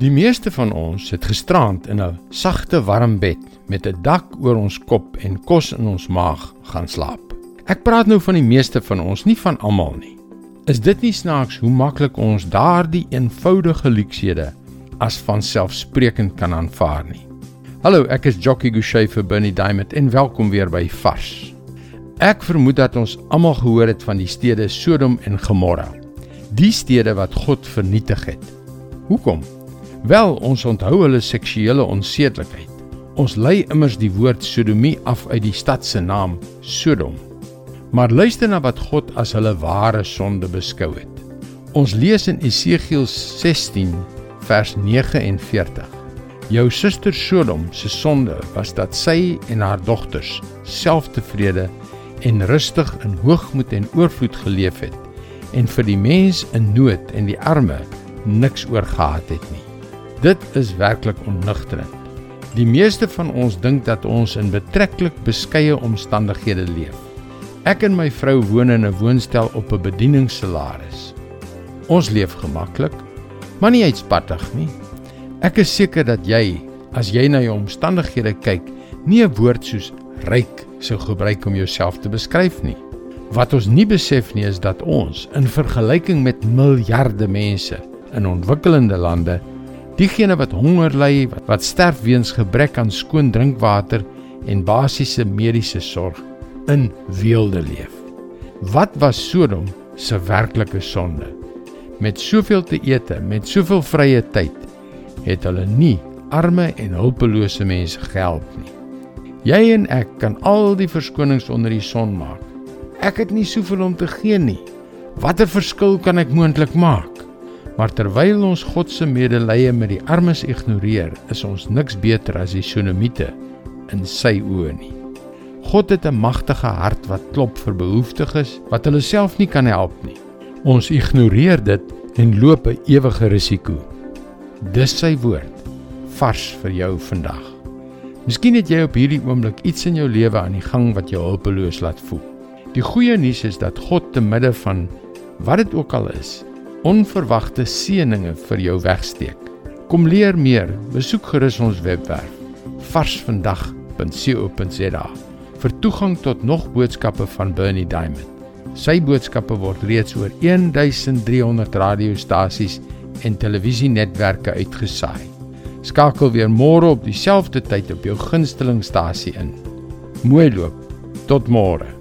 Die meeste van ons het gisterand in 'n sagte warm bed met 'n dak oor ons kop en kos in ons maag gaan slaap. Ek praat nou van die meeste van ons, nie van almal nie. Is dit nie snaaks hoe maklik ons daardie eenvoudige luksede as vanselfsprekend kan aanvaar nie? Hallo, ek is Jockey Gouchee vir Bernie Diamond en welkom weer by Vars. Ek vermoed dat ons almal gehoor het van die stede Sodom en Gomorra. Die stede wat God vernietig het. Hoekom? Wel, ons onthou hulle seksuele onsedelikheid. Ons lei immers die woord sodomie af uit die stad se naam, Sodom. Maar luister na wat God as hulle ware sonde beskou het. Ons lees in Esegiel 16 vers 49. Jou suster Sodom se sonde was dat sy en haar dogters selftevrede en rustig in hoogmoed en oorvloed geleef het en vir die mens in nood en die arme niks oorgehad het nie. Dit is werklik onnugterend. Die meeste van ons dink dat ons in betreklik beskeie omstandighede leef. Ek en my vrou woon in 'n woonstel op 'n bedieningssalaris. Ons leef gemaklik, maar nie uitspattig nie. Ek is seker dat jy, as jy na jou omstandighede kyk, nie 'n woord soos ryk sou gebruik om jouself te beskryf nie. Wat ons nie besef nie is dat ons in vergelyking met miljarde mense in ontwikkelende lande, diegene wat honger ly, wat, wat sterf weens gebrek aan skoon drinkwater en basiese mediese sorg in weelde leef. Wat was Sodom se werklike sonde? Met soveel te eet, met soveel vrye tyd, het hulle nie arme en hulpelose mense gehelp nie. Jy en ek kan al die verskonings onder die son maak. Ek het nie soveel om te gee nie. Watter verskil kan ek moontlik maak? Maar terwyl ons God se medelee met die armes ignoreer, is ons niks beter as die sonomiete in sy oë nie. God het 'n magtige hart wat klop vir behoeftiges wat hulle self nie kan help nie. Ons ignoreer dit en loop 'n ewige risiko. Dis sy woord vars vir jou vandag. Miskien het jy op hierdie oomblik iets in jou lewe aan die gang wat jou hulpeloos laat voel. Die goeie nuus is dat God te midde van wat dit ook al is, onverwagte seëninge vir jou wegsteek. Kom leer meer, besoek gerus ons webwerf varsvandag.co.za vir toegang tot nog boodskappe van Bernie Diamond. Sy boodskappe word reeds oor 1300 radiostasies en televisienetwerke uitgesaai. Skakel weer môre op dieselfde tyd op jou gunstelingstasie in. Mooi loop. Tot môre.